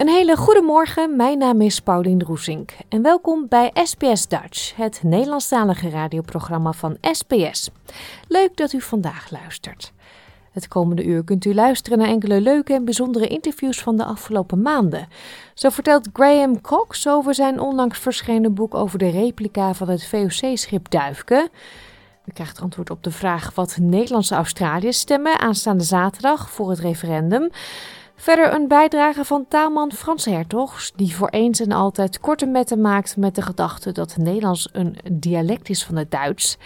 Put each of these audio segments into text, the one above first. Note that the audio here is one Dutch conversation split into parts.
Een hele goede morgen, mijn naam is Paulien Roesink en welkom bij SBS Dutch, het Nederlandstalige radioprogramma van SBS. Leuk dat u vandaag luistert. Het komende uur kunt u luisteren naar enkele leuke en bijzondere interviews van de afgelopen maanden. Zo vertelt Graham Cox over zijn onlangs verschenen boek over de replica van het VOC-schip Duifke. U krijgt antwoord op de vraag wat Nederlandse Australiërs stemmen aanstaande zaterdag voor het referendum. Verder een bijdrage van taalman Frans Hertogs, die voor eens en altijd korte metten maakt met de gedachte dat Nederlands een dialect is van het Duits.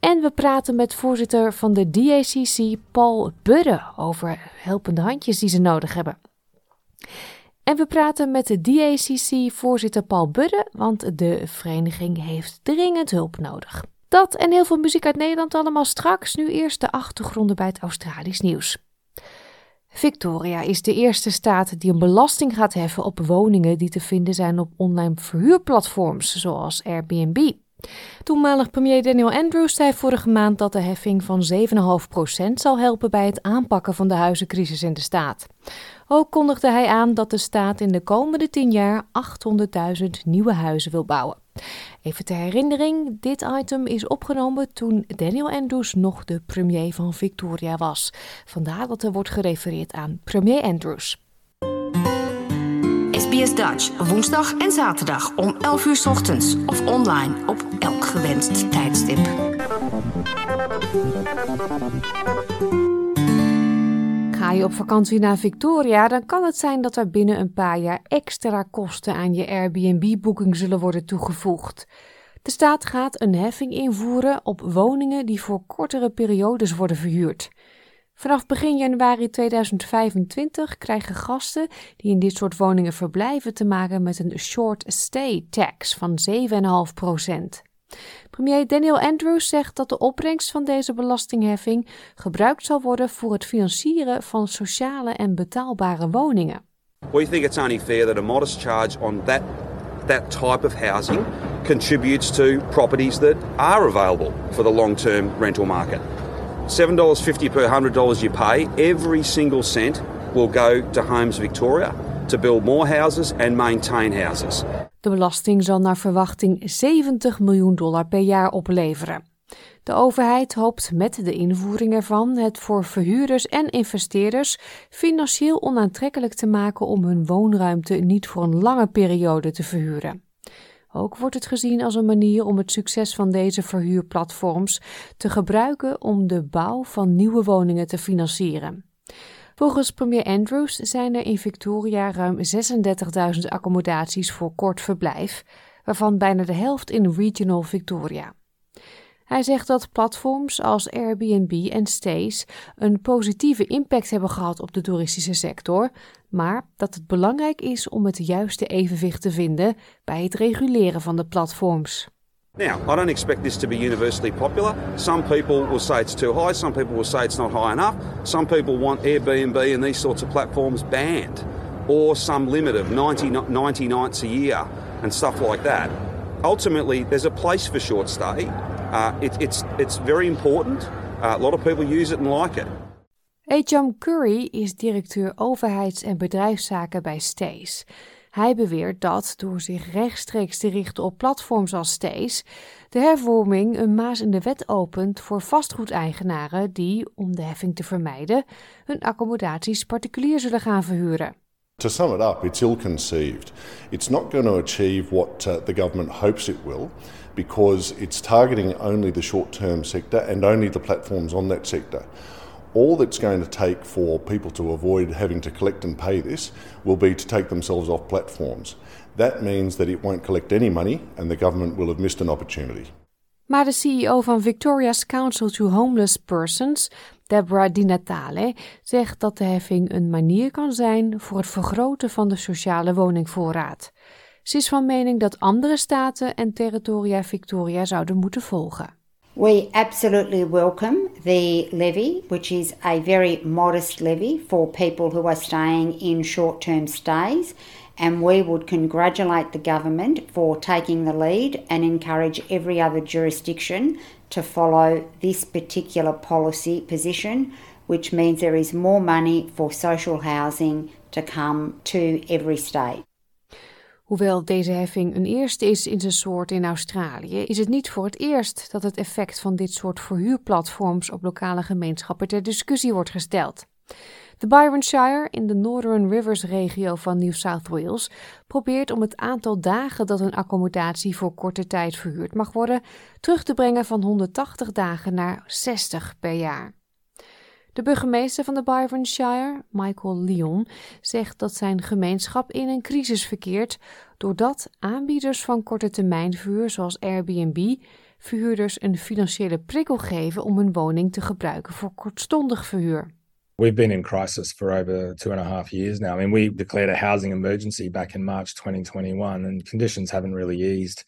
En we praten met voorzitter van de DACC, Paul Budde, over helpende handjes die ze nodig hebben. En we praten met de DACC-voorzitter Paul Budde, want de vereniging heeft dringend hulp nodig. Dat en heel veel muziek uit Nederland allemaal straks. Nu eerst de achtergronden bij het Australisch nieuws. Victoria is de eerste staat die een belasting gaat heffen op woningen die te vinden zijn op online verhuurplatforms zoals Airbnb. Toenmalig premier Daniel Andrews zei vorige maand dat de heffing van 7,5% zal helpen bij het aanpakken van de huizencrisis in de staat. Ook kondigde hij aan dat de staat in de komende 10 jaar 800.000 nieuwe huizen wil bouwen. Even ter herinnering, dit item is opgenomen toen Daniel Andrews nog de premier van Victoria was. Vandaar dat er wordt gerefereerd aan premier Andrews. SBS Dutch, woensdag en zaterdag om 11 uur ochtends of online op elk gewenst tijdstip. Ga je op vakantie naar Victoria, dan kan het zijn dat er binnen een paar jaar extra kosten aan je Airbnb-boeking zullen worden toegevoegd. De staat gaat een heffing invoeren op woningen die voor kortere periodes worden verhuurd. Vanaf begin januari 2025 krijgen gasten die in dit soort woningen verblijven te maken met een short stay tax van 7,5%. Premier Daniel Andrews zegt dat de opbrengst van deze belastingheffing gebruikt zal worden voor het financieren van sociale en betaalbare woningen. We think it's only fair that a modest charge on that that type of housing contributes to properties that are available for the long-term rental market. $7.50 per $100 you pay, every single cent will go to Homes Victoria to build more houses and maintain houses. De belasting zal naar verwachting 70 miljoen dollar per jaar opleveren. De overheid hoopt met de invoering ervan het voor verhuurders en investeerders financieel onaantrekkelijk te maken om hun woonruimte niet voor een lange periode te verhuren. Ook wordt het gezien als een manier om het succes van deze verhuurplatforms te gebruiken om de bouw van nieuwe woningen te financieren. Volgens premier Andrews zijn er in Victoria ruim 36.000 accommodaties voor kort verblijf, waarvan bijna de helft in Regional Victoria. Hij zegt dat platforms als Airbnb en Stays een positieve impact hebben gehad op de toeristische sector, maar dat het belangrijk is om het juiste evenwicht te vinden bij het reguleren van de platforms. Now, I don't expect this to be universally popular. Some people will say it's too high, some people will say it's not high enough. Some people want Airbnb and these sorts of platforms banned or some limit of 90, 90 nights a year and stuff like that. Ultimately, there's a place for short stay. Uh, it, it's, it's very important. Uh, a lot of people use it and like it. Ejam Curry is directeur overheids- en bedrijfszaken bij Stays. Hij beweert dat door zich rechtstreeks te richten op platforms als Stays, de hervorming een maas in de wet opent voor vastgoedeigenaren die, om de heffing te vermijden, hun accommodaties particulier zullen gaan verhuren. To sum it up, it's ill conceived. It's not going to achieve what uh, the government hopes it will because it's targeting only the short term sector and only the platforms on that sector. All that's going to take for people to avoid having to collect and pay this will be to take themselves off platforms. That means that it won't collect any money and the government will have missed an opportunity. Maar de CEO van Victoria's Council to Homeless Persons, Deborah Di Natale, zegt dat de heffing een manier kan zijn voor het vergroten van de sociale woningvoorraad. Ze is van mening dat andere staten en territoria Victoria zouden moeten volgen. We absolutely welcome the levy, which is a very modest levy for people who are staying in short term stays. And we would congratulate the government for taking the lead and encourage every other jurisdiction to follow this particular policy position, which means there is more money for social housing to come to every state. Hoewel deze heffing een eerste is in zijn soort in Australië, is het niet voor het eerst dat het effect van dit soort verhuurplatforms op lokale gemeenschappen ter discussie wordt gesteld. De Byron Shire in de Northern Rivers regio van New South Wales probeert om het aantal dagen dat een accommodatie voor korte tijd verhuurd mag worden terug te brengen van 180 dagen naar 60 per jaar. De burgemeester van de Byron Shire, Michael Lyon, zegt dat zijn gemeenschap in een crisis verkeert doordat aanbieders van korte termijn verhuur zoals Airbnb verhuurders een financiële prikkel geven om hun woning te gebruiken voor kortstondig verhuur. We've been in crisis for over two and a half years now. I mean, we declared a housing emergency back in March 2021, and conditions haven't really eased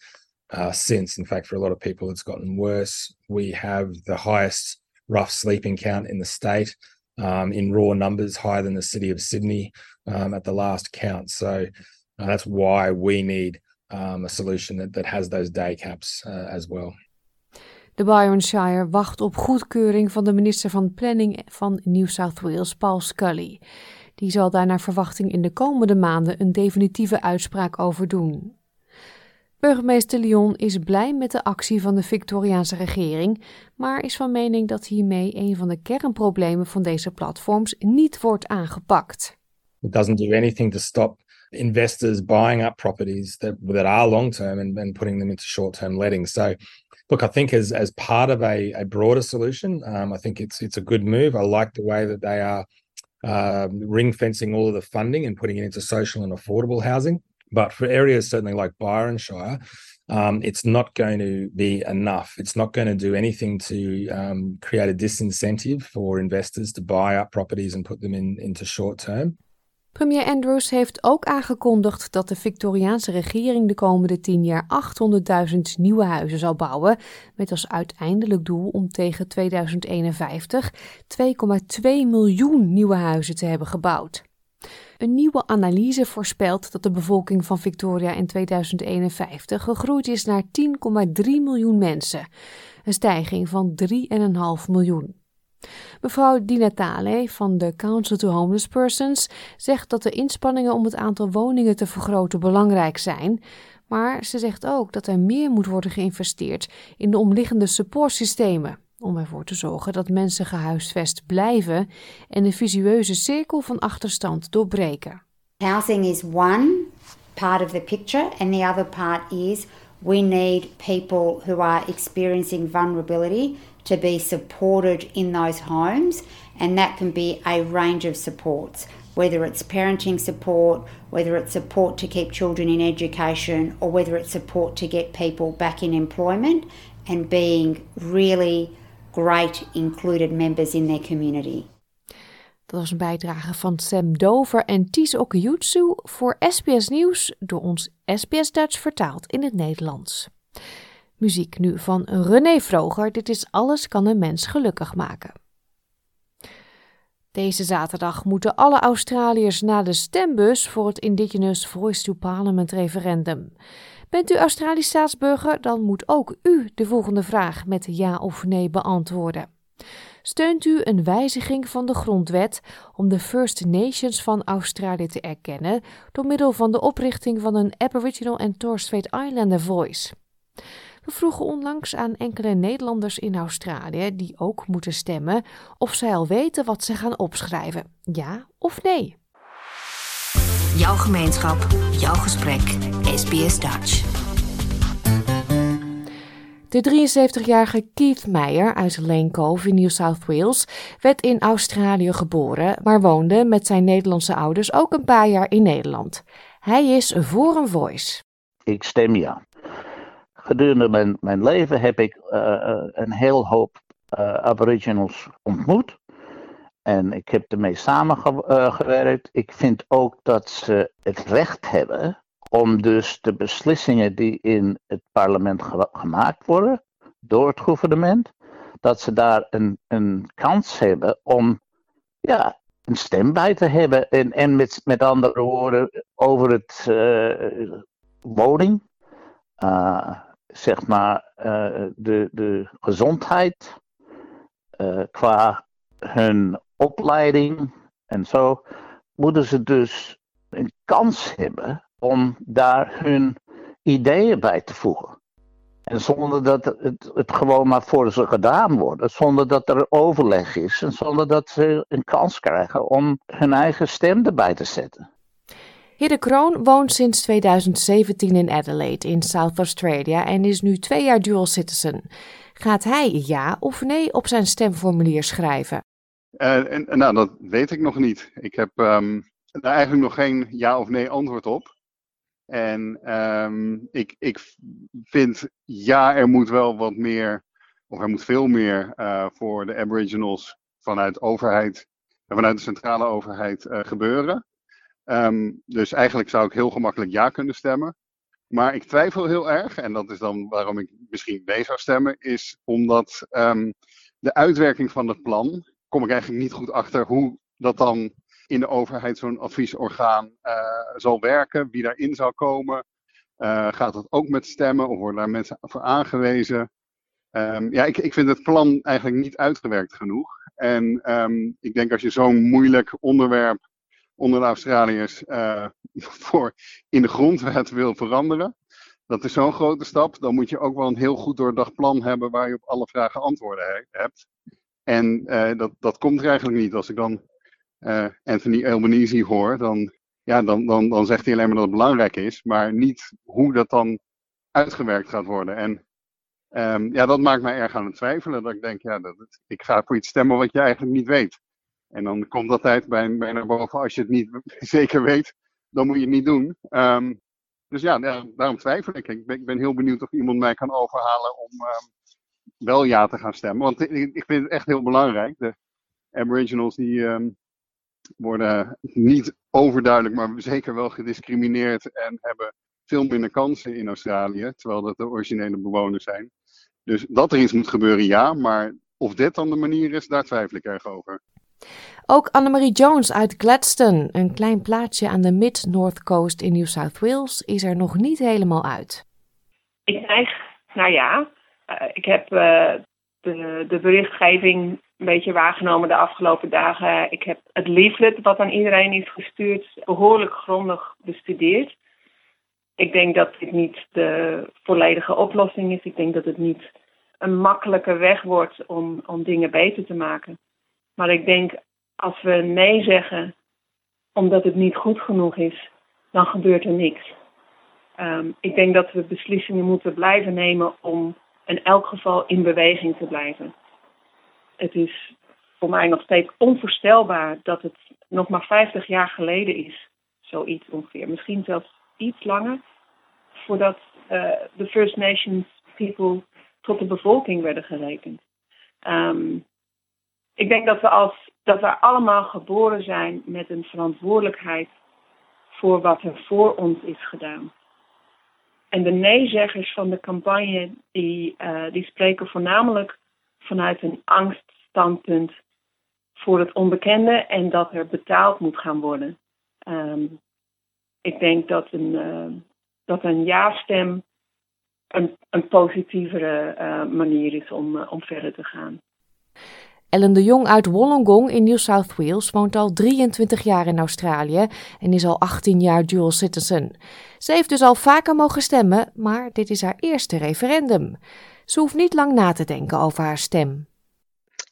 uh, since. In fact, for a lot of people, it's gotten worse. We have the highest rough sleeping count in the state um, in raw numbers, higher than the city of Sydney um, at the last count. So uh, that's why we need um, a solution that, that has those day caps uh, as well. De Byronshire wacht op goedkeuring van de minister van Planning van New South Wales, Paul Scully. Die zal daar naar verwachting in de komende maanden een definitieve uitspraak over doen. Burgemeester Lyon is blij met de actie van de Victoriaanse regering, maar is van mening dat hiermee een van de kernproblemen van deze platforms niet wordt aangepakt. It doesn't do anything to stop investors buying up properties that, that are long term and, and putting them into short term letting. So, look, I think as as part of a, a broader solution, um, I think it's it's a good move. I like the way that they are uh, ring fencing all of the funding and putting it into social and affordable housing. But for areas certainly like Byronshire, um, it's not going to be enough. It's not going to do anything to um, create a disincentive for investors to buy up properties and put them in, into short term. Premier Andrews heeft ook aangekondigd dat de Victoriaanse regering de komende tien jaar 800.000 nieuwe huizen zal bouwen, met als uiteindelijk doel om tegen 2051 2,2 miljoen nieuwe huizen te hebben gebouwd. Een nieuwe analyse voorspelt dat de bevolking van Victoria in 2051 gegroeid is naar 10,3 miljoen mensen, een stijging van 3,5 miljoen. Mevrouw Di Natale van de Council to Homeless Persons zegt dat de inspanningen om het aantal woningen te vergroten belangrijk zijn, maar ze zegt ook dat er meer moet worden geïnvesteerd in de omliggende supportsystemen om ervoor te zorgen dat mensen gehuisvest blijven en de visueuze cirkel van achterstand doorbreken. Housing is one part of the picture, and the other part is we need people who are experiencing vulnerability to be supported in those homes, and that can be a range of supports. Whether it's parenting support, whether it's support to keep children in education, or whether it's support to get people back in employment and being really great included members in their community. Dat was een bijdrage van Sam Dover en Ties Okuyutsu voor SBS Nieuws door ons SBS Dutch vertaald in het Nederlands. Muziek nu van René Vroger. Dit is Alles kan een mens gelukkig maken. Deze zaterdag moeten alle Australiërs naar de stembus voor het Indigenous Voice to Parliament referendum. Bent u Australisch staatsburger, dan moet ook u de volgende vraag met ja of nee beantwoorden. Steunt u een wijziging van de grondwet om de First Nations van Australië te erkennen door middel van de oprichting van een Aboriginal en Torres Strait Islander Voice? We vroegen onlangs aan enkele Nederlanders in Australië die ook moeten stemmen of zij al weten wat ze gaan opschrijven. Ja of nee? Jouw gemeenschap, jouw gesprek, SBS Dutch. De 73-jarige Keith Meyer uit Lane Cove in New South Wales werd in Australië geboren, maar woonde met zijn Nederlandse ouders ook een paar jaar in Nederland. Hij is voor een voice. Ik stem ja. Gedurende mijn, mijn leven heb ik uh, een heel hoop uh, Aboriginals ontmoet. En ik heb ermee samengewerkt. Ik vind ook dat ze het recht hebben om dus de beslissingen die in het parlement gemaakt worden door het gouvernement, dat ze daar een, een kans hebben om ja, een stem bij te hebben. En, en met, met andere woorden, over het uh, woning, uh, zeg maar, uh, de, de gezondheid, qua hun opleiding en zo, moeten ze dus een kans hebben om daar hun ideeën bij te voegen. En zonder dat het, het gewoon maar voor ze gedaan wordt. Zonder dat er overleg is. En zonder dat ze een kans krijgen om hun eigen stem erbij te zetten. Hidde Kroon woont sinds 2017 in Adelaide in South Australia en is nu twee jaar dual citizen. Gaat hij ja of nee op zijn stemformulier schrijven? Uh, en, nou, dat weet ik nog niet. Ik heb um, daar eigenlijk nog geen ja of nee antwoord op. En um, ik, ik vind, ja, er moet wel wat meer, of er moet veel meer uh, voor de Aboriginals vanuit overheid en vanuit de centrale overheid uh, gebeuren. Um, dus eigenlijk zou ik heel gemakkelijk ja kunnen stemmen. Maar ik twijfel heel erg, en dat is dan waarom ik misschien nee zou stemmen, is omdat um, de uitwerking van het plan, kom ik eigenlijk niet goed achter hoe dat dan in de overheid zo'n adviesorgaan uh, zal werken, wie daarin zal komen. Uh, gaat dat ook met stemmen of worden daar mensen voor aangewezen? Um, ja, ik, ik vind het plan eigenlijk niet uitgewerkt genoeg. En um, ik denk als je zo'n moeilijk onderwerp onder de Australiërs uh, voor in de grondwet wil veranderen, dat is zo'n grote stap. Dan moet je ook wel een heel goed doordacht plan hebben waar je op alle vragen antwoorden he hebt. En dat, dat komt er eigenlijk niet. Als ik dan uh, Anthony Albanese hoor, dan, ja, dan, dan, dan zegt hij alleen maar dat het belangrijk is, maar niet hoe dat dan uitgewerkt gaat worden. En um, ja, dat maakt mij erg aan het twijfelen. Dat ik denk, ja, dat ik ga voor iets stemmen wat je eigenlijk niet weet. En dan komt dat tijd bij, bij naar boven, als je het niet zeker weet, dan moet je het niet doen. Um, dus ja, daarom twijfel ik. Ik ben, heel benieuwd of iemand mij kan overhalen om um, wel ja te gaan stemmen. Want ik, vind het echt heel belangrijk. De Aboriginals die, worden niet overduidelijk, maar zeker wel gediscrimineerd en hebben veel minder kansen in Australië, terwijl dat de originele bewoners zijn. Dus dat er iets moet gebeuren, ja, maar of dit dan de manier is, daar twijfel ik erg over. Ook Annemarie Jones uit Gladstone, een klein plaatsje aan de Mid-North Coast in New South Wales, is er nog niet helemaal uit. Ik neig, nou ja, uh, ik heb uh, de, de berichtgeving een beetje waargenomen de afgelopen dagen. Ik heb het leaflet wat aan iedereen is gestuurd behoorlijk grondig bestudeerd. Ik denk dat dit niet de volledige oplossing is. Ik denk dat het niet een makkelijke weg wordt om, om dingen beter te maken. Maar ik denk als we nee zeggen omdat het niet goed genoeg is, dan gebeurt er niks. Um, ik denk dat we beslissingen moeten blijven nemen om in elk geval in beweging te blijven het is voor mij nog steeds onvoorstelbaar dat het nog maar 50 jaar geleden is. Zoiets ongeveer. Misschien zelfs iets langer. Voordat uh, de First Nations people tot de bevolking werden gerekend. Um, ik denk dat we, als, dat we allemaal geboren zijn met een verantwoordelijkheid voor wat er voor ons is gedaan. En de neezeggers van de campagne die, uh, die spreken voornamelijk vanuit een angststandpunt voor het onbekende en dat er betaald moet gaan worden. Um, ik denk dat een, uh, dat een ja-stem een, een positievere uh, manier is om, uh, om verder te gaan. Ellen de Jong uit Wollongong in New South Wales woont al 23 jaar in Australië en is al 18 jaar dual citizen. Ze heeft dus al vaker mogen stemmen, maar dit is haar eerste referendum. Ze hoeft niet lang na te denken over haar stem.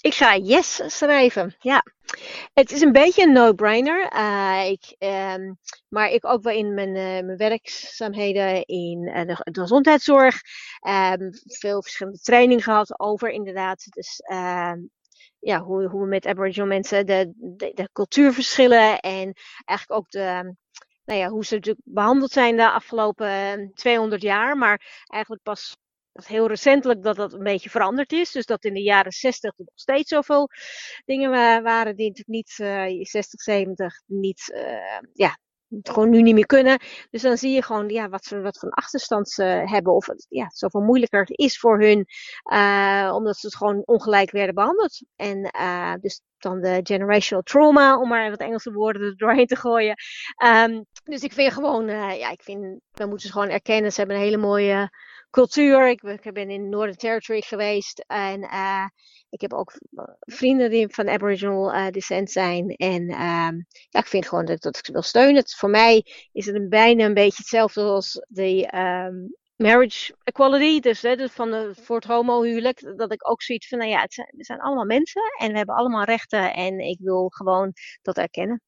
ik ga yes schrijven. Ja. Het is een beetje een no-brainer. Uh, ik, um, maar ik ook wel in mijn, uh, mijn werkzaamheden in uh, de, gezondheidszorg. Um, veel verschillende trainingen gehad over inderdaad. Dus ehm, ja, hoe, hoe we met Aboriginal mensen de, de, de cultuurverschillen en eigenlijk ook de, nou ja, hoe ze natuurlijk behandeld zijn de afgelopen 200 jaar. Maar eigenlijk pas heel recentelijk dat dat een beetje veranderd is. Dus dat in de jaren 60 nog steeds zoveel dingen waren die natuurlijk niet, uh, 60, 70, niet, uh, ja, gewoon nu niet meer kunnen. Dus dan zie je gewoon ja, wat ze wat van achterstand ze hebben. Of ja, het zoveel moeilijker is voor hun. Uh, omdat ze gewoon ongelijk werden behandeld. En uh, dus dan de generational trauma, om maar wat Engelse woorden er doorheen te gooien. Um, dus ik vind gewoon, uh, ja, ik vind, we moeten ze gewoon erkennen. Ze hebben een hele mooie cultuur. Ik, ik ben in Northern Territory geweest. En uh, ik heb ook vrienden die van Aboriginal uh, descent zijn. En um, ja, ik vind gewoon dat, ik ze wil steunen. Voor mij is het een, bijna een beetje hetzelfde als de um, marriage equality. Dus hè, van de, voor het homohuwelijk. Dat ik ook zoiets van, nou ja, het zijn allemaal mensen. En we hebben allemaal rechten. En ik wil gewoon dat erkennen.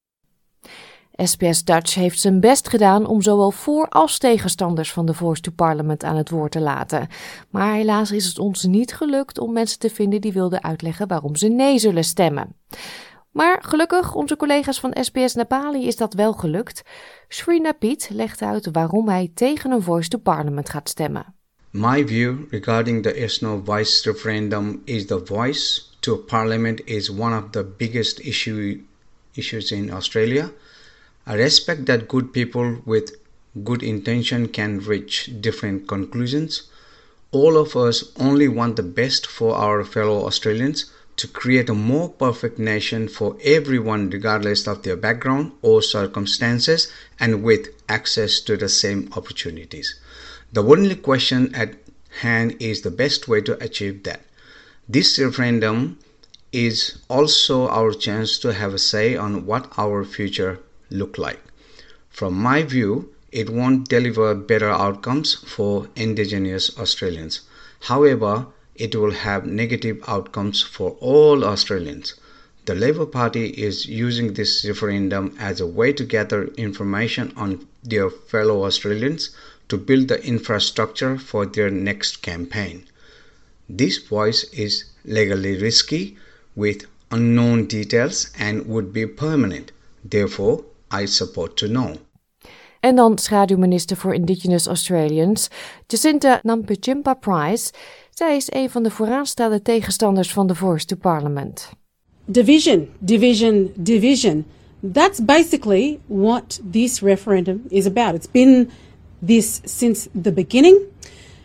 SPS Dutch heeft zijn best gedaan om zowel voor- als tegenstanders van de Voice to Parliament aan het woord te laten. Maar helaas is het ons niet gelukt om mensen te vinden die wilden uitleggen waarom ze nee zullen stemmen. Maar gelukkig, onze collega's van SBS Nepali is dat wel gelukt. Srina Piet legt uit waarom hij tegen een Voice to Parliament gaat stemmen. My view regarding the Yes No Voice referendum is the voice to Parliament is one of the biggest issue, issues in Australia. I respect that good people with good intention can reach different conclusions. All of us only want the best for our fellow Australians to create a more perfect nation for everyone, regardless of their background or circumstances, and with access to the same opportunities. The only question at hand is the best way to achieve that. This referendum is also our chance to have a say on what our future look like. From my view, it won't deliver better outcomes for Indigenous Australians. However, it will have negative outcomes for all Australians. The Labour Party is using this referendum as a way to gather information on their fellow Australians to build the infrastructure for their next campaign. This voice is legally risky with unknown details and would be permanent. Therefore, I support to know. En dan schaduwminister voor Indigenous Australians, Jacinta Nampijinpa Price. Zij is een van de vooraanstaande tegenstanders van de Voice to Parliament. Division, division, division. That's basically what this referendum is about. It's been this since the beginning.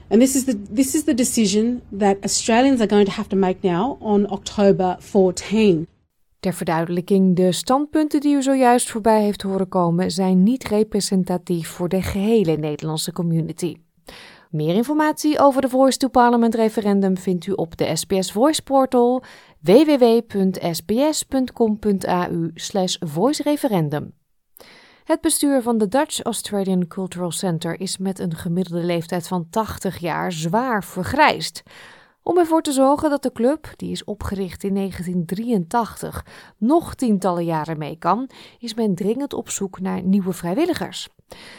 And this is the this is the decision that Australians are going to have to make now on October 14. Ter verduidelijking, de standpunten die u zojuist voorbij heeft horen komen zijn niet representatief voor de gehele Nederlandse community. Meer informatie over de Voice to Parliament referendum vindt u op de SBS Voice portal www.sbs.com.au voicereferendum. Het bestuur van de Dutch Australian Cultural Center is met een gemiddelde leeftijd van 80 jaar zwaar vergrijsd. Om ervoor te zorgen dat de club, die is opgericht in 1983, nog tientallen jaren mee kan, is men dringend op zoek naar nieuwe vrijwilligers.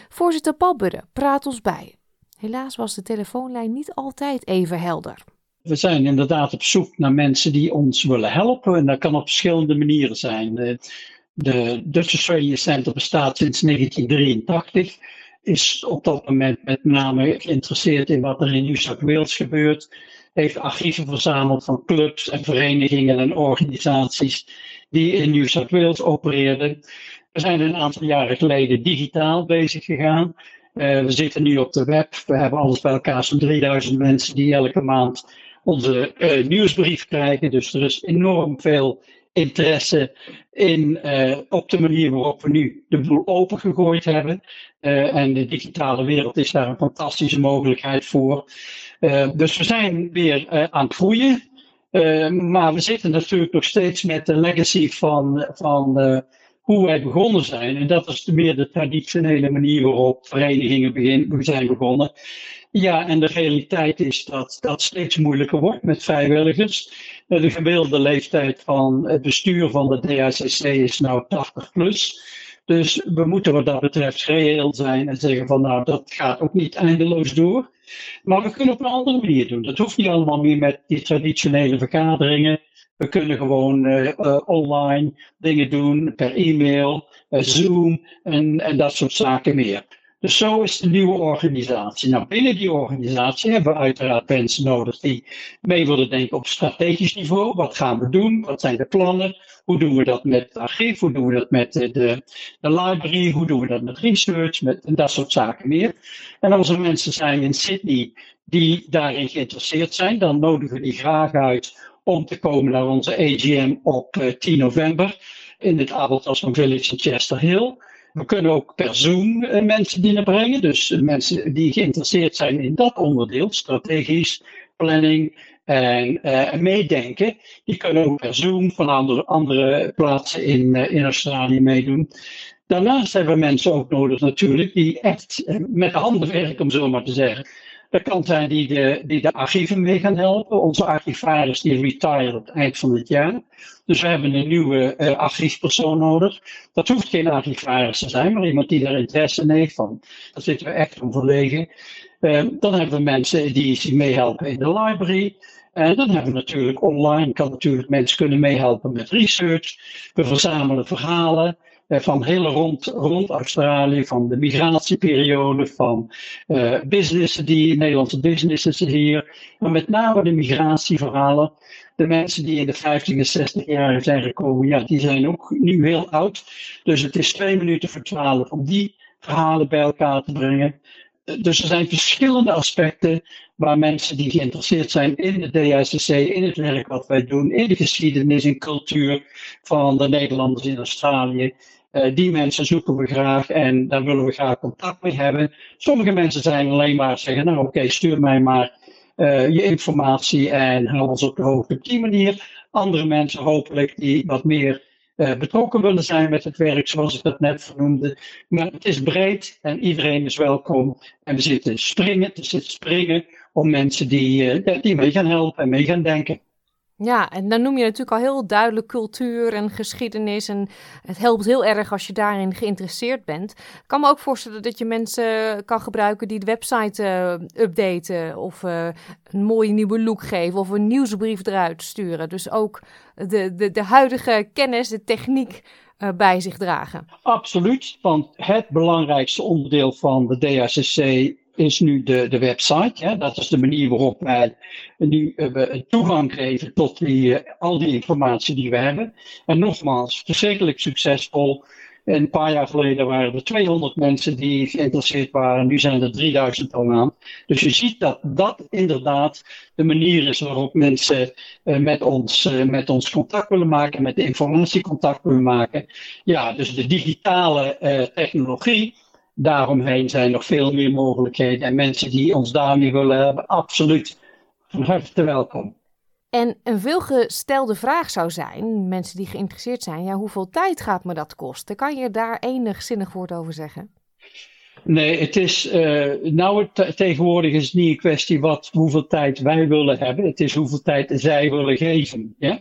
Voorzitter Paul Budde praat ons bij. Helaas was de telefoonlijn niet altijd even helder. We zijn inderdaad op zoek naar mensen die ons willen helpen. En dat kan op verschillende manieren zijn. De Dutch Australia Center bestaat sinds 1983. Is op dat moment met name geïnteresseerd in wat er in New South Wales gebeurt heeft archieven verzameld van clubs en verenigingen en organisaties die in New South Wales opereerden. We zijn een aantal jaren geleden digitaal bezig gegaan. Uh, we zitten nu op de web. We hebben alles bij elkaar, zo'n 3000 mensen die elke maand onze uh, nieuwsbrief krijgen. Dus er is enorm veel interesse in, uh, op de manier waarop we nu de boel opengegooid hebben. en de digitale wereld is daar een fantastische mogelijkheid voor. Uh, dus we zijn weer uh, aan het groeien. Uh, maar we zitten natuurlijk nog steeds met de legacy van, van hoe wij begonnen zijn. En dat is meer de traditionele manier waarop verenigingen begin, zijn begonnen. Ja, en de realiteit is dat dat steeds moeilijker wordt met vrijwilligers. De gemiddelde leeftijd van het bestuur van de DHCC is nou 80 plus. Dus we moeten wat dat betreft reëel zijn en zeggen van nou dat gaat ook niet eindeloos door. Maar we kunnen op een andere manier doen. Dat hoeft niet allemaal meer met die traditionele vergaderingen. We kunnen gewoon uh, online dingen doen per e-mail, uh, Zoom en, en dat soort zaken meer. Dus zo is de nieuwe organisatie. Nou, binnen die organisatie hebben we uiteraard mensen nodig die mee willen denken op strategisch niveau. Wat gaan we doen? Wat zijn de plannen? Hoe doen we dat met het archief? Hoe doen we dat met de, de, de library? Hoe doen we dat met research? Met, en dat soort zaken meer. En als er mensen zijn in Sydney die daarin geïnteresseerd zijn, dan nodigen we die graag uit om te komen naar onze AGM op 10 november in het Abeltasman Village in Chester Hill. We kunnen ook per Zoom eh, mensen binnenbrengen. Dus mensen die geïnteresseerd zijn in dat onderdeel, strategisch, planning en uh, meedenken, die kunnen ook per Zoom van andere, andere plaatsen in, in Australië meedoen. Daarnaast hebben we mensen ook nodig natuurlijk die echt met de handen werken, om zo maar te zeggen. Dat kan zijn die de, die de archieven mee gaan helpen. Onze archivaris die retire op het eind van het jaar. Dus we hebben een nieuwe uh, archiefpersoon nodig. Dat hoeft geen archivaris te zijn, maar iemand die daar interesse in heeft. Van, daar zitten we echt om verlegen. Uh, dan hebben we mensen die meehelpen in de library. En dan hebben we natuurlijk online, kan natuurlijk mensen kunnen meehelpen met research. We verzamelen verhalen. Eh, van heel rond, rond Australië, van de migratieperiode, van uh, businessen die, Nederlandse businesses hier, maar met name de migratieverhalen. De mensen die in de 50 en 60 jaar zijn gekomen, ja, die zijn ook nu heel oud. Dus het is twee minuten voor twaalf om die verhalen bij elkaar te brengen. Dus er zijn verschillende aspecten waar mensen die geïnteresseerd zijn in de DSCC, in het werk wat wij doen, in de geschiedenis en cultuur van de Nederlanders in Australië, uh, die mensen zoeken we graag en daar willen we graag contact mee hebben. Sommige mensen zijn alleen maar zeggen, nou oké, stuur mij maar uh, je informatie en hou ons op de hoogte op die manier. Andere mensen hopelijk die wat meer uh, betrokken willen zijn met het werk, zoals ik dat net vernoemde. Maar het is breed en iedereen is welkom. En we zitten springen, er zit springen om mensen die, die mee gaan helpen en mee gaan denken. Ja, en dan noem je natuurlijk al heel duidelijk cultuur en geschiedenis. En het helpt heel erg als je daarin geïnteresseerd bent. Ik kan me ook voorstellen dat je mensen kan gebruiken die de website uh, updaten. Of uh, een mooie nieuwe look geven. Of een nieuwsbrief eruit sturen. Dus ook de, de, de huidige kennis, de techniek uh, bij zich dragen. Absoluut, want het belangrijkste onderdeel van de DHCC is nu de, de website. Hè? Dat is de manier waarop wij nu uh, toegang geven tot die, uh, al die informatie die we hebben. En nogmaals, verschrikkelijk succesvol. Een paar jaar geleden waren er 200 mensen die geïnteresseerd waren. Nu zijn er 3000 al aan. Dus je ziet dat dat inderdaad de manier is waarop mensen uh, met, ons, met ons contact willen maken, met de informatie contact willen maken. Ja, dus de digitale technologie daaromheen zijn nog veel meer mogelijkheden. En mensen die ons daarmee willen hebben, absoluut van harte welkom. En een veelgestelde vraag zou zijn, mensen die geïnteresseerd zijn, ja, hoeveel tijd gaat me dat kosten? Kan je daar enig zinnig woord over zeggen? Nee, het is, uh, nou tegenwoordig is het niet een kwestie wat, hoeveel tijd wij willen hebben. Het is hoeveel tijd zij willen geven. Ja?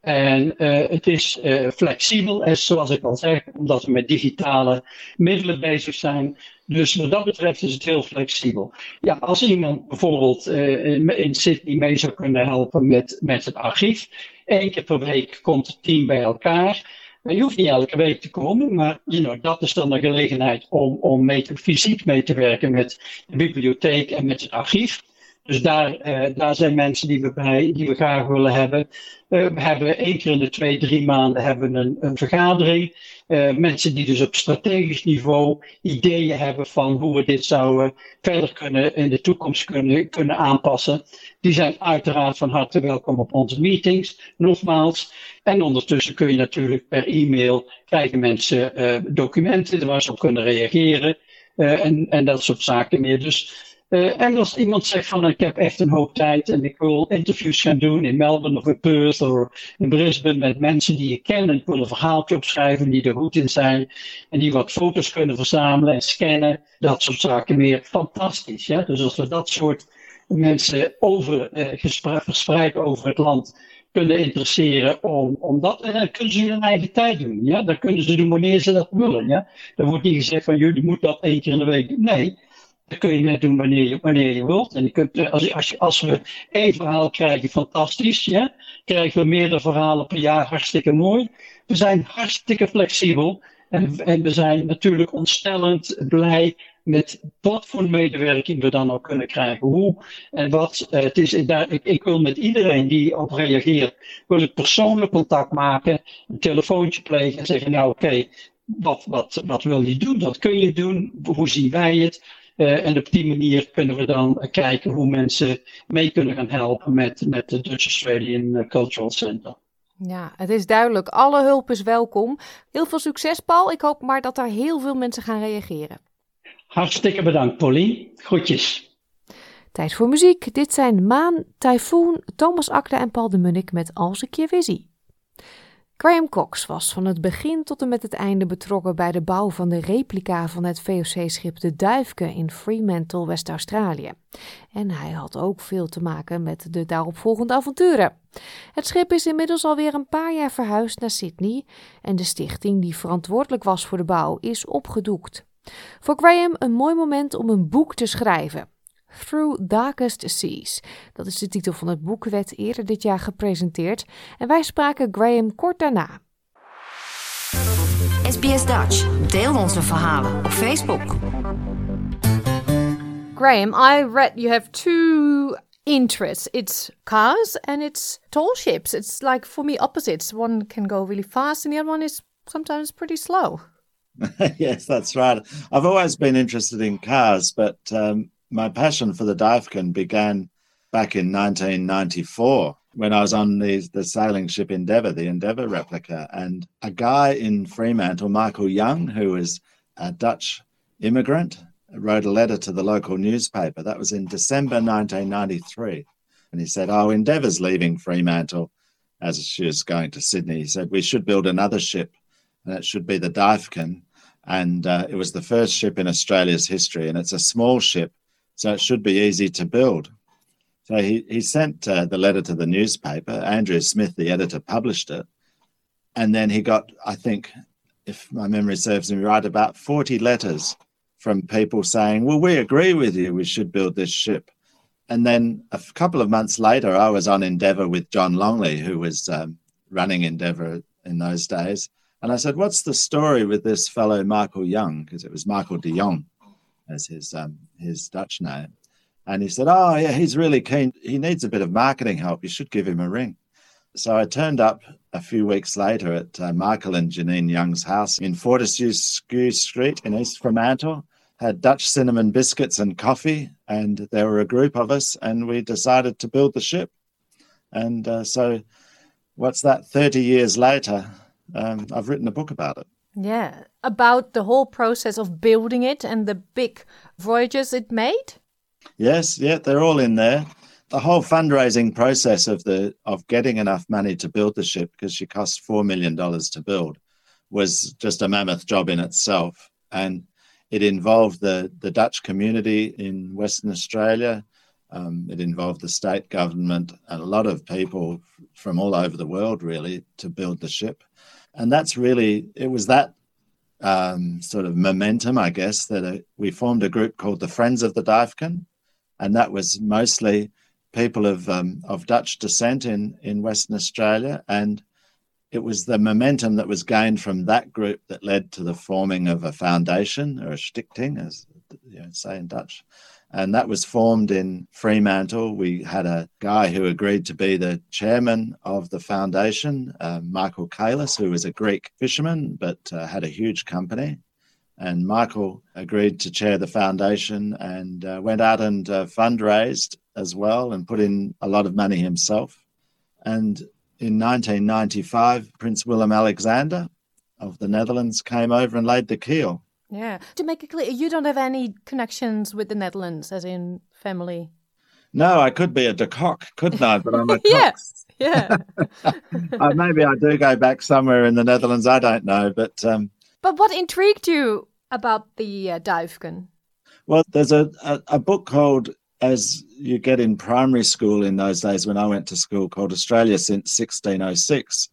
En uh, het is uh, flexibel, en zoals ik al zeg, omdat we met digitale middelen bezig zijn. Dus wat dat betreft is het heel flexibel. Ja, als iemand bijvoorbeeld uh, in Sydney mee zou kunnen helpen met, met het archief. één keer per week komt het team bij elkaar. Je hoeft niet elke week te komen, maar you know, dat is dan een gelegenheid om, om mee te, fysiek mee te werken met de bibliotheek en met het archief. Dus daar, uh, daar zijn mensen die we, bij, die we graag willen hebben. Uh, we hebben één keer in de twee, drie maanden hebben een, een vergadering. Uh, mensen die dus op strategisch niveau ideeën hebben van hoe we dit zouden verder kunnen in de toekomst kunnen, kunnen aanpassen. Die zijn uiteraard van harte welkom op onze meetings, nogmaals. En ondertussen kun je natuurlijk per e-mail krijgen mensen documenten waar ze op kunnen reageren. en, en dat soort zaken meer. Dus Uh, en als iemand zegt van ik heb echt een hoop tijd en ik wil interviews gaan doen in Melbourne of in Perth of in Brisbane met mensen die ik ken en ik wil een verhaaltje opschrijven die er goed in zijn en die wat foto's kunnen verzamelen en scannen, dat soort zaken meer, fantastisch. Ja? Dus als we dat soort mensen over, uh, verspreid over het land kunnen interesseren om, om dat. En dan kunnen ze hun eigen tijd doen. Ja? Dan kunnen ze doen wanneer ze dat willen. Ja? Dan wordt niet gezegd van jullie moeten dat één keer in de week. Nee, dat kun je net doen wanneer je, wanneer je wilt. En je kunt, eh, als, als, we één verhaal krijgen, fantastisch. Ja? Krijgen we meerdere verhalen per jaar, hartstikke mooi. We zijn hartstikke flexibel. En, en we zijn natuurlijk ontstellend blij met wat voor medewerking we dan ook kunnen krijgen. Hoe en wat. Uh, het is, daar, ik, ik, wil met iedereen die op reageert, wil ik persoonlijk contact maken, een telefoontje plegen en zeggen, nou oké, wat, wat, wat wil je doen? Wat kun je doen? Hoe zien wij het? Uh, en op die manier kunnen we dan kijken hoe mensen mee kunnen gaan helpen met, met de Dutch Australian Cultural Center. Ja, het is duidelijk. Alle hulp is welkom. Heel veel succes, Paul. Ik hoop maar dat er heel veel mensen gaan reageren. Hartstikke bedankt, Polly. Groetjes. Tijd voor muziek. Dit zijn Maan, Typhoon, Thomas Akda en Paul de Munnik met Als ik je weer zie. Graham Cox was van het begin tot en met het einde betrokken bij de bouw van de replica van het VOC-schip de Duifke in Fremantle, West-Australië. En hij had ook veel te maken met de daaropvolgende avonturen. Het schip is inmiddels alweer een paar jaar verhuisd naar Sydney en de stichting die verantwoordelijk was voor de bouw is opgedoekt. Voor Graham een mooi moment om een boek te schrijven. Through Darkest Seas. Dat is de titel van het boek, werd eerder dit jaar gepresenteerd en wij spraken Graham kort daarna. SBS Dutch. Deel onze verhalen op Facebook. Graham, I read you have two interests. It's cars and it's tall ships. It's like for me opposites. One can go really fast and the other one is sometimes pretty slow. yes, that's right. I've always been interested in cars, but um, my passion for the Divkin began back in 1994 when I was on the, the sailing ship Endeavour, the Endeavour replica. And a guy in Fremantle, Michael Young, who was a Dutch immigrant, wrote a letter to the local newspaper. That was in December 1993. And he said, Oh, Endeavour's leaving Fremantle as she was going to Sydney. He said, We should build another ship, and it should be the Divkin. And uh, it was the first ship in Australia's history, and it's a small ship so it should be easy to build. So he, he sent uh, the letter to the newspaper. Andrew Smith, the editor, published it. And then he got, I think, if my memory serves me right, about 40 letters from people saying, Well, we agree with you, we should build this ship. And then a couple of months later, I was on Endeavour with John Longley, who was um, running Endeavour in those days. And I said, What's the story with this fellow Michael Young? Because it was Michael de Jong as his um, his Dutch name. And he said, "Oh yeah, he's really keen. He needs a bit of marketing help. You should give him a ring." So I turned up a few weeks later at uh, Michael and Janine Young's house in Fortescue Street in East Fremantle. Had Dutch cinnamon biscuits and coffee, and there were a group of us, and we decided to build the ship. And uh, so, what's that? Thirty years later, um, I've written a book about it. Yeah, about the whole process of building it and the big voyages it made. Yes, yeah, they're all in there. The whole fundraising process of the of getting enough money to build the ship because she cost four million dollars to build was just a mammoth job in itself, and it involved the the Dutch community in Western Australia. Um, it involved the state government and a lot of people from all over the world, really, to build the ship and that's really it was that um, sort of momentum, I guess, that uh, we formed a group called the Friends of the Divkin, and that was mostly people of um, of Dutch descent in in Western Australia, and it was the momentum that was gained from that group that led to the forming of a foundation or a stichting, as you know, say in Dutch, and that was formed in Fremantle. We had a guy who agreed to be the chairman of the foundation, uh, Michael Kalis, who was a Greek fisherman but uh, had a huge company. And Michael agreed to chair the foundation and uh, went out and uh, fundraised as well and put in a lot of money himself. And in 1995, Prince Willem Alexander of the Netherlands came over and laid the keel Yeah. To make it clear, you don't have any connections with the Netherlands, as in family. No, I could be a de Kock, couldn't I? But I'm a yeah. Cox. Yeah. Uh, maybe I do go back somewhere in the Netherlands. I don't know, but um, but what intrigued you about the uh, Duifken? well, there's a, a a book called as you get in primary school in those days when I went to school called Australia since 1606.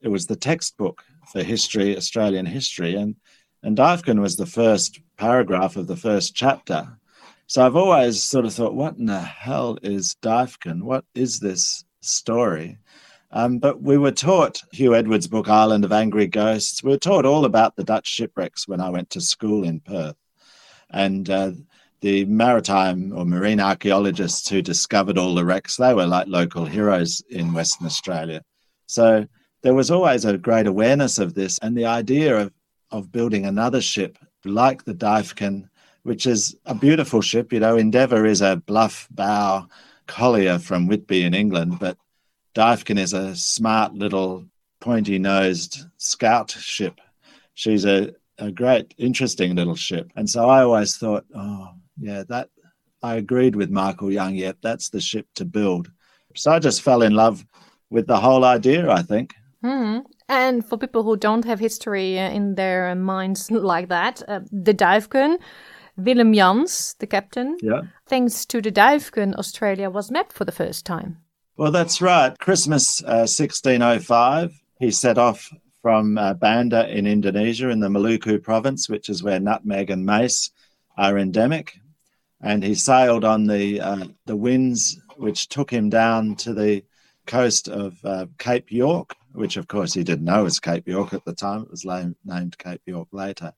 It was the textbook for history, Australian history, and and Duifken was the first paragraph of the first chapter. So I've always sort of thought, what in the hell is Duifken? What is this story? Um, but we were taught Hugh Edwards' book, Island of Angry Ghosts. We were taught all about the Dutch shipwrecks when I went to school in Perth. And uh, the maritime or marine archaeologists who discovered all the wrecks, they were like local heroes in Western Australia. So there was always a great awareness of this and the idea of, of building another ship like the Duifken, which is a beautiful ship. You know, Endeavour is a bluff bow collier from Whitby in England, but Duifken is a smart little pointy nosed scout ship. She's a, a great, interesting little ship. And so I always thought, oh, yeah, that I agreed with Michael Young. Yep, that's the ship to build. So I just fell in love with the whole idea, I think. hmm And for people who don't have history uh, in their minds like that, uh, the Duifken, Willem Jans, the captain, Yeah. thanks to the Duifken, Australia was mapped for the first time. Well, that's right. Christmas uh, 1605, he set off from uh, Banda in Indonesia in the Maluku province, which is where nutmeg and mace are endemic. And he sailed on the, uh, the winds, which took him down to the coast of uh, Cape York, which of course he didn't know was Cape York at the time. It was named Cape York later.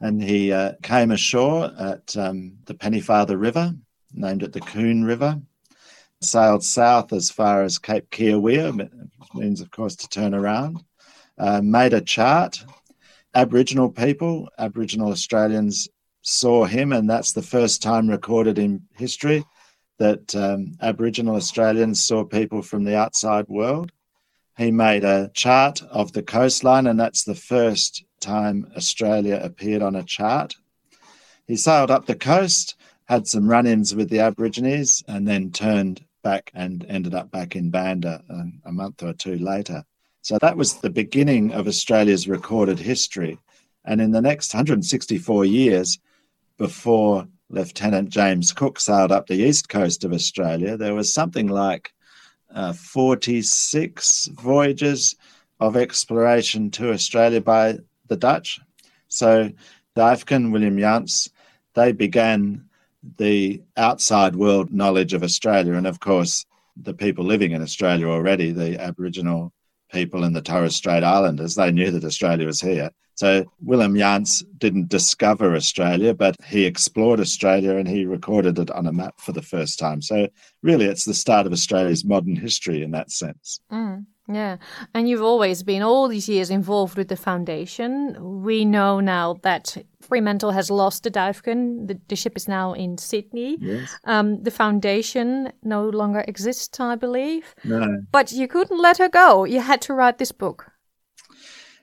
And he uh, came ashore at um, the Pennyfather River, named it the Coon River sailed south as far as Cape Kiawea, which means, of course, to turn around. Uh, made a chart. Aboriginal people, Aboriginal Australians saw him, and that's the first time recorded in history that um, Aboriginal Australians saw people from the outside world. He made a chart of the coastline, and that's the first time Australia appeared on a chart. He sailed up the coast, had some run ins with the Aborigines, and then turned back and ended up back in Banda a, a month or two later. So that was the beginning of Australia's recorded history. And in the next 164 years, before Lieutenant James Cook sailed up the east coast of Australia, there was something like uh, 46 voyages of exploration to Australia by the Dutch. So Duifken, William Yance, they began the outside world knowledge of Australia. And of course, the people living in Australia already, the Aboriginal people in the Torres Strait Islanders, they knew that Australia was here. So Willem Jans didn't discover Australia, but he explored Australia and he recorded it on a map for the first time. So really, it's the start of Australia's modern history in that sense. Mm, yeah. And you've always been all these years involved with the foundation. We know now that Fremantle has lost the Duifken. The, the ship is now in Sydney. Yes. Um, the foundation no longer exists, I believe. No. But you couldn't let her go. You had to write this book.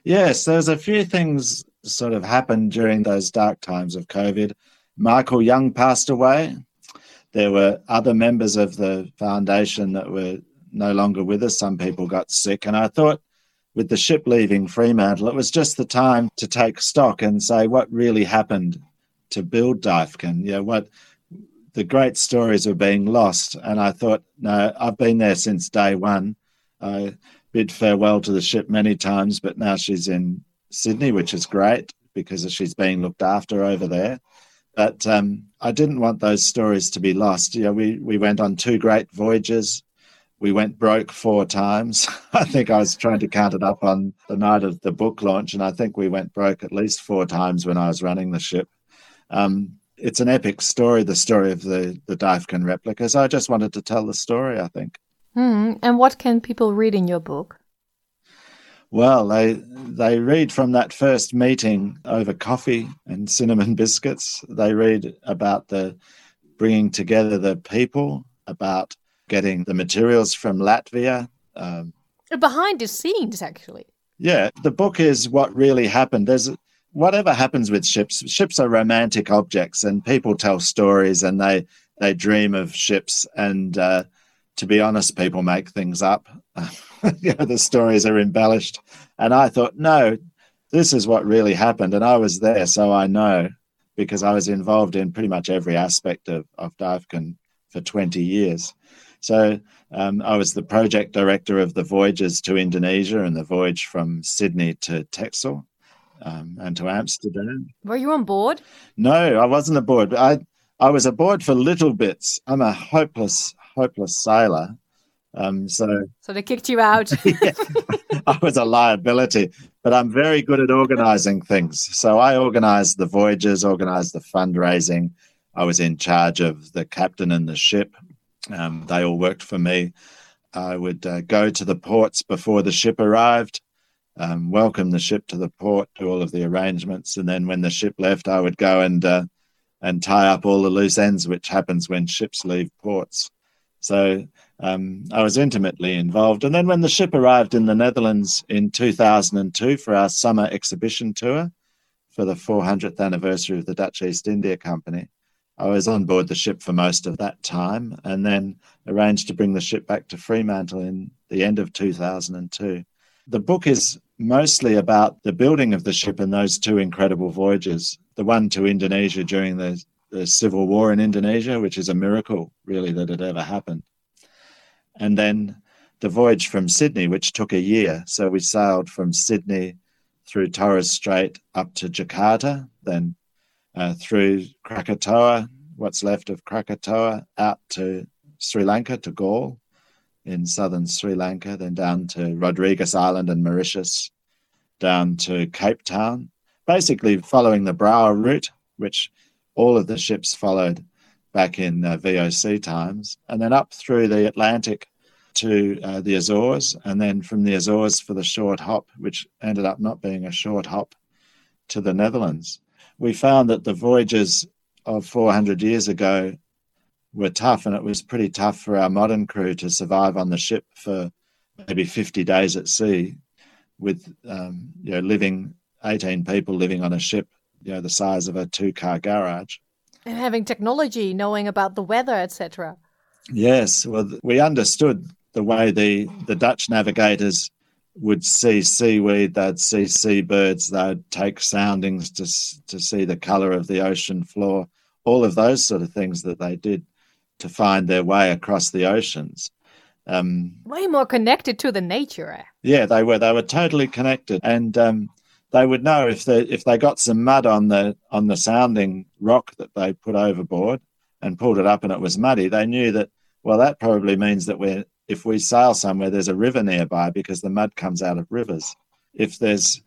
Yes, there's a few things sort of happened during those dark times of COVID. Michael Young passed away. There were other members of the foundation that were no longer with us. Some people got sick. And I thought with the ship leaving Fremantle, it was just the time to take stock and say what really happened to build Duifken. You know, what the great stories were being lost. And I thought, no, I've been there since day one. I bid farewell to the ship many times, but now she's in Sydney, which is great because she's being looked after over there. But um, I didn't want those stories to be lost. You know, we we went on two great voyages. We went broke four times. I think I was trying to count it up on the night of the book launch, and I think we went broke at least four times when I was running the ship. Um, it's an epic story, the story of the the Duifken replicas. I just wanted to tell the story. I think. Hmm. And what can people read in your book? Well, they they read from that first meeting over coffee and cinnamon biscuits. They read about the bringing together the people, about getting the materials from Latvia. Um, Behind the scenes, actually. yeah, the book is what really happened. There's whatever happens with ships, ships are romantic objects, and people tell stories and they they dream of ships. And uh, to be honest, people make things up. you know, the stories are embellished. And I thought, no, this is what really happened. And I was there, so I know because I was involved in pretty much every aspect of, of Divecon for 20 years. So um, I was the project director of the voyages to Indonesia and the voyage from Sydney to Texel um, and to Amsterdam. Were you on board? No, I wasn't aboard. I I was aboard for little bits. I'm a hopeless, hopeless sailor. Um, so, so they kicked you out. yeah, I was a liability, but I'm very good at organizing things. So I organized the voyages, organized the fundraising. I was in charge of the captain and the ship. Um, they all worked for me. I would uh, go to the ports before the ship arrived, um, welcome the ship to the port, do all of the arrangements, and then when the ship left, I would go and uh, and tie up all the loose ends, which happens when ships leave ports. So um, I was intimately involved. And then when the ship arrived in the Netherlands in 2002 for our summer exhibition tour for the 400th anniversary of the Dutch East India Company, I was on board the ship for most of that time and then arranged to bring the ship back to Fremantle in the end of 2002. The book is mostly about the building of the ship and those two incredible voyages the one to Indonesia during the, the civil war in Indonesia, which is a miracle, really, that it ever happened. And then the voyage from Sydney, which took a year. So we sailed from Sydney through Torres Strait up to Jakarta, then uh, through Krakatoa, what's left of Krakatoa, out to Sri Lanka, to Galle in southern Sri Lanka, then down to Rodrigues Island and Mauritius, down to Cape Town, basically following the Brouwer route, which all of the ships followed back in uh, VOC times, and then up through the Atlantic to uh, the Azores, and then from the Azores for the short hop, which ended up not being a short hop, to the Netherlands. We found that the voyages of 400 years ago were tough, and it was pretty tough for our modern crew to survive on the ship for maybe 50 days at sea, with um, you know living 18 people living on a ship, you know, the size of a two car garage. And having technology, knowing about the weather, etc. Yes, well, we understood the way the, the Dutch navigators would see seaweed, they'd see seabirds, they'd take soundings to, to see the colour of the ocean floor, all of those sort of things that they did to find their way across the oceans. Um, Way more connected to the nature. Eh? Yeah, they were. They were totally connected, and um, they would know if they if they got some mud on the on the sounding rock that they put overboard and pulled it up and it was muddy, they knew that well that probably means that we're if we sail somewhere there's a river nearby because the mud comes out of rivers. If there's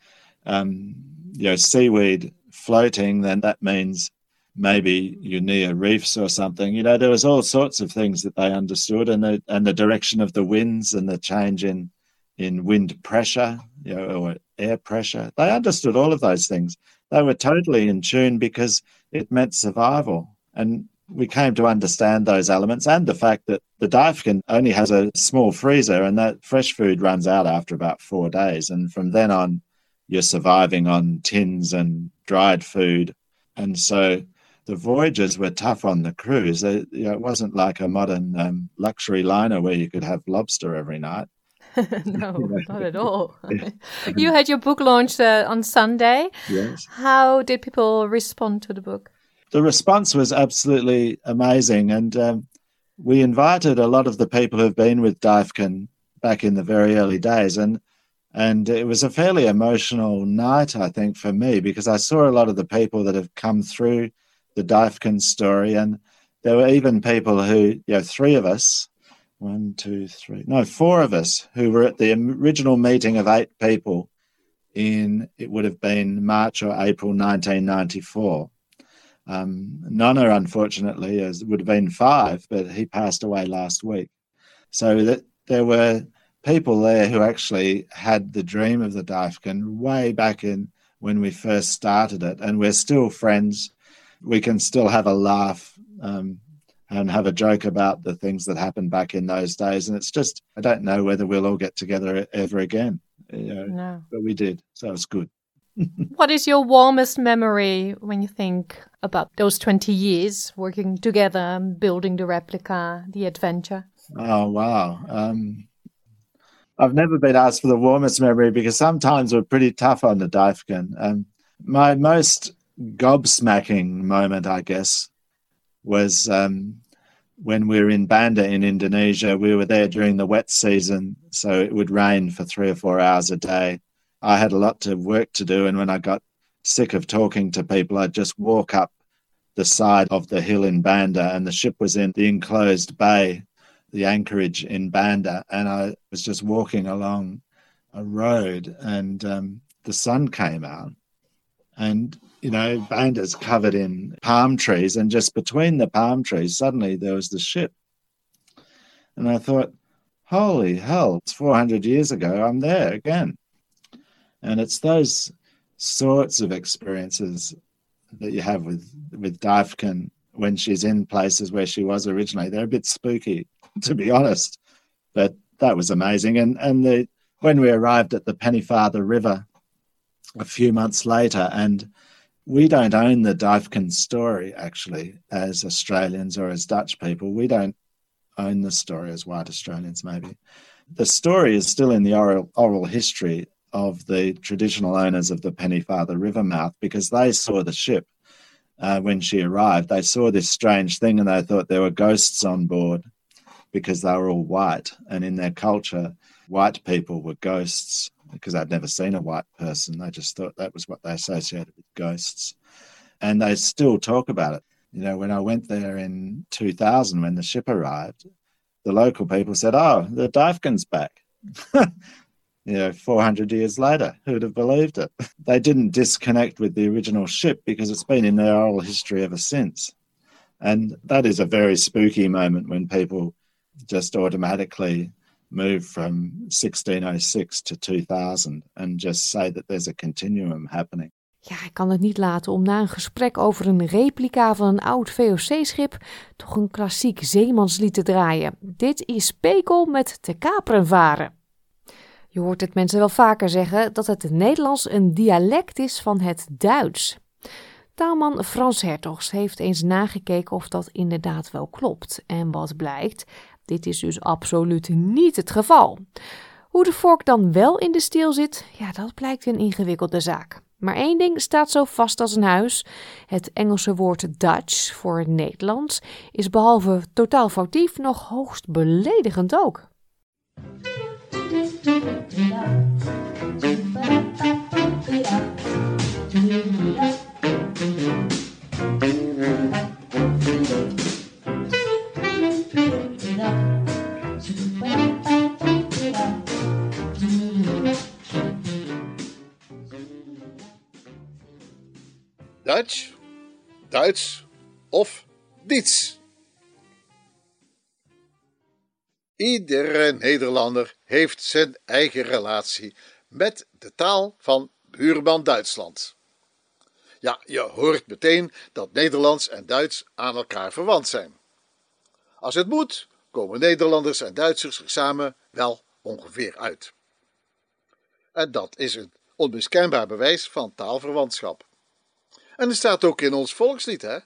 um, you know seaweed floating, then that means maybe you're near reefs or something. You know, there was all sorts of things that they understood, and the and the direction of the winds and the change in in wind pressure, you know, or air pressure. They understood all of those things. They were totally in tune because it meant survival. And we came to understand those elements and the fact that the Divecon only has a small freezer and that fresh food runs out after about four days. And from then on, you're surviving on tins and dried food. And so the voyages were tough on the crews. You know, it wasn't like a modern um, luxury liner where you could have lobster every night. no, not at all. you had your book launched uh, on Sunday. Yes. How did people respond to the book? The response was absolutely amazing. And um, we invited a lot of the people who've been with Divecon back in the very early days. And and it was a fairly emotional night, I think, for me, because I saw a lot of the people that have come through the Divecon story. And there were even people who, you know, three of us one, two, three, no, four of us who were at the original meeting of eight people in, it would have been March or April 1994. Um, Nonna, unfortunately, as would have been five, but he passed away last week. So that there were people there who actually had the dream of the Divecon way back in when we first started it, and we're still friends. We can still have a laugh um, and have a joke about the things that happened back in those days. And it's just, I don't know whether we'll all get together ever again. You know, no. But we did. So it's good. what is your warmest memory when you think about those 20 years working together, building the replica, the adventure? Oh, wow. Um, I've never been asked for the warmest memory because sometimes we're pretty tough on the Duyfken. Um, my most gobsmacking moment, I guess, was um, when we were in Banda in Indonesia. We were there during the wet season, so it would rain for three or four hours a day. I had a lot of work to do, and when I got sick of talking to people, I'd just walk up the side of the hill in Banda, and the ship was in the enclosed bay the anchorage in Banda, and I was just walking along a road, and um, the sun came out, and you know Banda's covered in palm trees, and just between the palm trees, suddenly there was the ship, and I thought, "Holy hell! It's 400 years ago. I'm there again," and it's those sorts of experiences that you have with with Duyfken when she's in places where she was originally. They're a bit spooky to be honest. But that was amazing. And and the when we arrived at the Pennefather River a few months later, and we don't own the Duyfken story actually as Australians or as Dutch people. We don't own the story as white Australians, maybe. The story is still in the oral, oral history of the traditional owners of the Pennefather River mouth because they saw the ship uh, when she arrived. They saw this strange thing and they thought there were ghosts on board because they were all white. And in their culture, white people were ghosts because I'd never seen a white person. They just thought that was what they associated with ghosts. And they still talk about it. You know, when I went there in 2000, when the ship arrived, the local people said, Oh, the Duyfken's back. you know, 400 years later, who'd have believed it? They didn't disconnect with the original ship because it's been in their oral history ever since. And that is a very spooky moment when people just automatically move from 1606 to 2000 and just say that there's a continuum happening. Ja, ik kan het niet laten om na een gesprek over een replica van een oud VOC-schip toch een klassiek zeemanslied te draaien. Dit is Pekel met te kaperen varen. Je hoort het mensen wel vaker zeggen dat het Nederlands een dialect is van het Duits. Taalman Frans Hertogs heeft eens nagekeken of dat inderdaad wel klopt. En wat blijkt, dit is dus absoluut niet het geval. Hoe de vork dan wel in de steel zit, ja, dat blijkt een ingewikkelde zaak. Maar één ding staat zo vast als een huis. Het Engelse woord Dutch voor Nederlands is behalve totaal foutief nog hoogst beledigend ook. Dutch, Duits of Diets. Iedere Nederlander heeft zijn eigen relatie met de taal van buurman Duitsland. Ja, je hoort meteen dat Nederlands en Duits aan elkaar verwant zijn. Als het moet, komen Nederlanders en Duitsers er samen wel ongeveer uit. En dat is een onmiskenbaar bewijs van taalverwantschap. En er staat ook in ons volkslied, hè?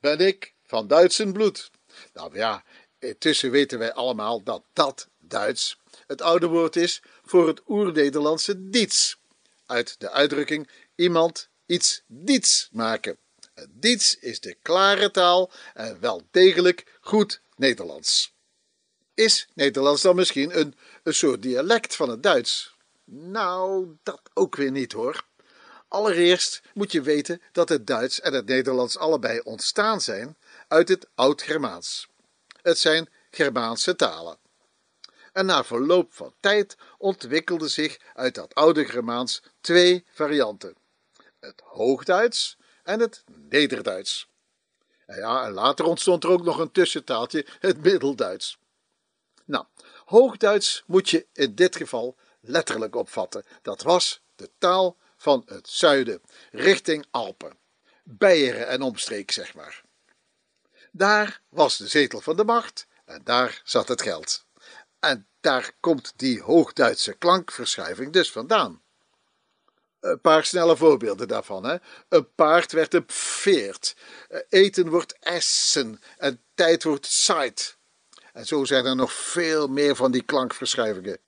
Ben ik van Duitsen bloed. Nou ja, intussen weten wij allemaal dat dat Duits het oude woord is voor het oer-Nederlandse diets. Uit de uitdrukking iemand iets diets maken. Diets is de klare taal en wel degelijk goed Nederlands. Is Nederlands dan misschien een, een soort dialect van het Duits? Nou, dat ook weer niet hoor. Allereerst moet je weten dat het Duits en het Nederlands allebei ontstaan zijn uit het Oud-Germaans. Het zijn Germaanse talen. En na verloop van tijd ontwikkelden zich uit dat oude Germaans twee varianten: het Hoogduits en het Nederduits. En ja, en later ontstond er ook nog een tussentaaltje, het Middelduits. Nou, Hoogduits moet je in dit geval letterlijk opvatten. Dat was de taal van het zuiden richting Alpen, Beieren en omstreek, zeg maar. Daar was de zetel van de macht en daar zat het geld. En daar komt die Hoogduitse klankverschuiving dus vandaan. Een paar snelle voorbeelden daarvan. Hè. Een paard werd een veert. Eten wordt essen. En tijd wordt sight. En zo zijn er nog veel meer van die klankverschuivingen.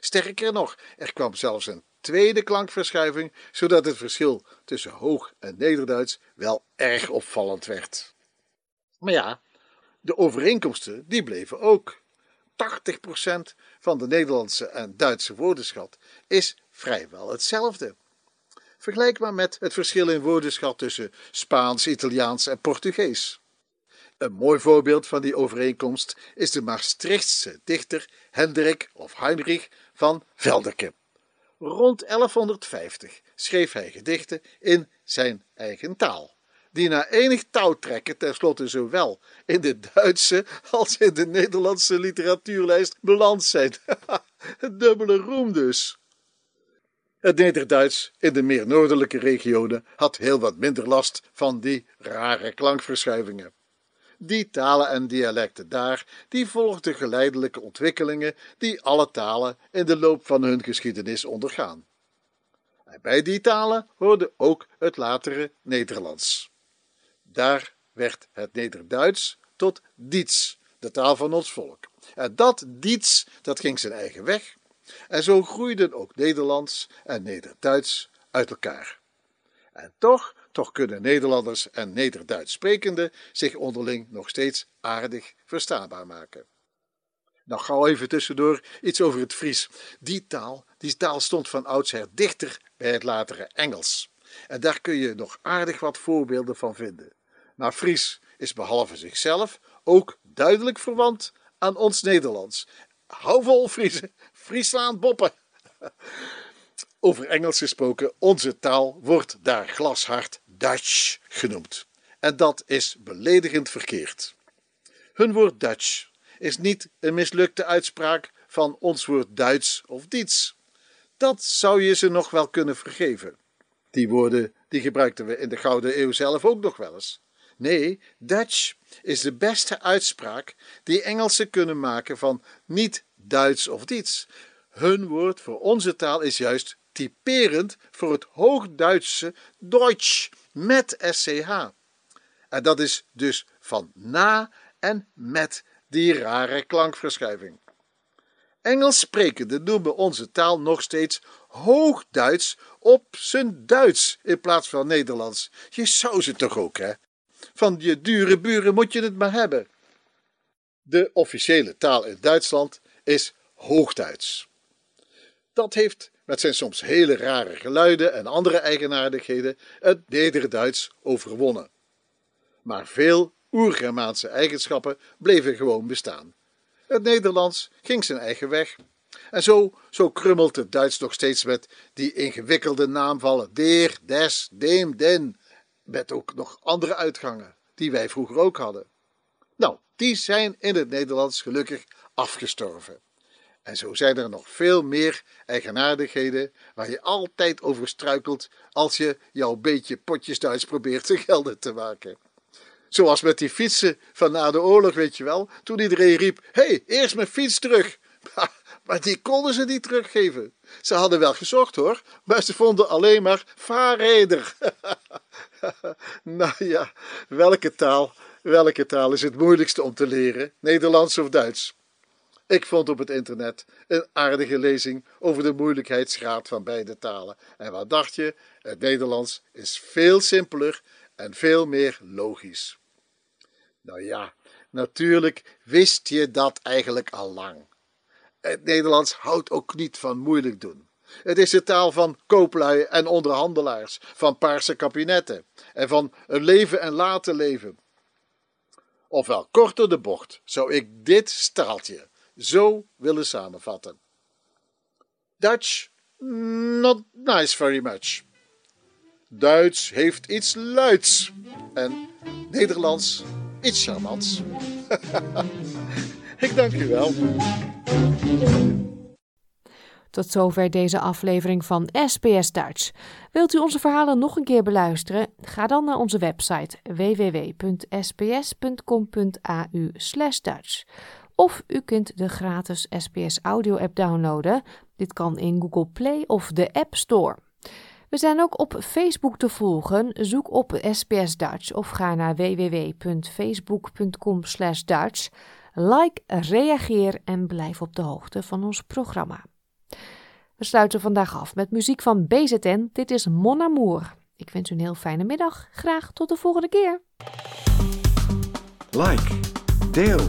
Sterker nog, er kwam zelfs een tweede klankverschuiving, zodat het verschil tussen Hoog- en Nederduits wel erg opvallend werd. Maar ja, de overeenkomsten die bleven ook. 80% van de Nederlandse en Duitse woordenschat is vrijwel hetzelfde. Vergelijk maar met het verschil in woordenschat tussen Spaans, Italiaans en Portugees. Een mooi voorbeeld van die overeenkomst is de Maastrichtse dichter Hendrik of Heinrich van Velderke. Rond 1150 schreef hij gedichten in zijn eigen taal, die na enig touwtrekken tenslotte zowel in de Duitse als in de Nederlandse literatuurlijst beland zijn. Dubbele roem dus. Het Nederduits in de meer noordelijke regionen had heel wat minder last van die rare klankverschuivingen. Die talen en dialecten daar, die volgden geleidelijke ontwikkelingen die alle talen in de loop van hun geschiedenis ondergaan. En bij die talen hoorde ook het latere Nederlands. Daar werd het Nederduits tot Diets, de taal van ons volk. En dat Diets, dat ging zijn eigen weg. En zo groeiden ook Nederlands en Nederduits uit elkaar. En toch, toch kunnen Nederlanders en Nederduits sprekenden zich onderling nog steeds aardig verstaanbaar maken. Nou, gauw even tussendoor iets over het Fries. Die taal, die taal stond van oudsher dichter bij het latere Engels. En daar kun je nog aardig wat voorbeelden van vinden. Maar Fries is behalve zichzelf ook duidelijk verwant aan ons Nederlands. Hou vol, Friese, Friesland boppen. Over Engels gesproken, onze taal wordt daar glashard Dutch genoemd. En dat is beledigend verkeerd. Hun woord Dutch is niet een mislukte uitspraak van ons woord Duits of Diets. Dat zou je ze nog wel kunnen vergeven. Die woorden die gebruikten we in de Gouden Eeuw zelf ook nog wel eens. Nee, Dutch is de beste uitspraak die Engelsen kunnen maken van niet Duits of Diets. Hun woord voor onze taal is juist typerend voor het Hoogduitse Deutsch met SCH. En dat is dus van na en met die rare klankverschuiving. Engels sprekenden noemen onze taal nog steeds Hoogduits op zijn Duits in plaats van Nederlands. Je zou ze toch ook, hè? Van je dure buren moet je het maar hebben. De officiële taal in Duitsland is Hoogduits. Dat heeft met zijn soms hele rare geluiden en andere eigenaardigheden het Nederduits overwonnen. Maar veel oergermaanse eigenschappen bleven gewoon bestaan. Het Nederlands ging zijn eigen weg. En zo, zo krummelt het Duits nog steeds met die ingewikkelde naamvallen der, des, deem, den, met ook nog andere uitgangen, die wij vroeger ook hadden. Nou, die zijn in het Nederlands gelukkig afgestorven. En zo zijn er nog veel meer eigenaardigheden waar je altijd over struikelt als je jouw beetje potjes Duits probeert te gelden te maken. Zoals met die fietsen van na de oorlog, weet je wel, toen iedereen riep: hey, eerst mijn fiets terug. Maar die konden ze niet teruggeven. Ze hadden wel gezocht hoor, maar ze vonden alleen maar vaarreder. nou ja, welke taal, welke taal is het moeilijkste om te leren? Nederlands of Duits? Ik vond op het internet een aardige lezing over de moeilijkheidsgraad van beide talen. En wat dacht je? Het Nederlands is veel simpeler en veel meer logisch. Nou ja, natuurlijk wist je dat eigenlijk al lang. Het Nederlands houdt ook niet van moeilijk doen. Het is de taal van kooplui en onderhandelaars, van paarse kabinetten en van een leven en laten leven. Ofwel korter de bocht zou ik dit staaltje zo willen samenvatten. Dutch, not nice very much. Duits heeft iets luids en Nederlands iets charmants. ik dank u wel. Tot zover deze aflevering van SBS Duits. Wilt u onze verhalen nog een keer beluisteren? Ga dan naar onze website www.sbs.com.au/dutch. Of u kunt de gratis SBS audio app downloaden. Dit kan in Google Play of de App Store. We zijn ook op Facebook te volgen. Zoek op SBS Dutch of ga naar www.facebook.com Dutch. Like, reageer en blijf op de hoogte van ons programma. We sluiten vandaag af met muziek van BZN. Dit is Mon Amour. Ik wens u een heel fijne middag. Graag tot de volgende keer. Like, deel,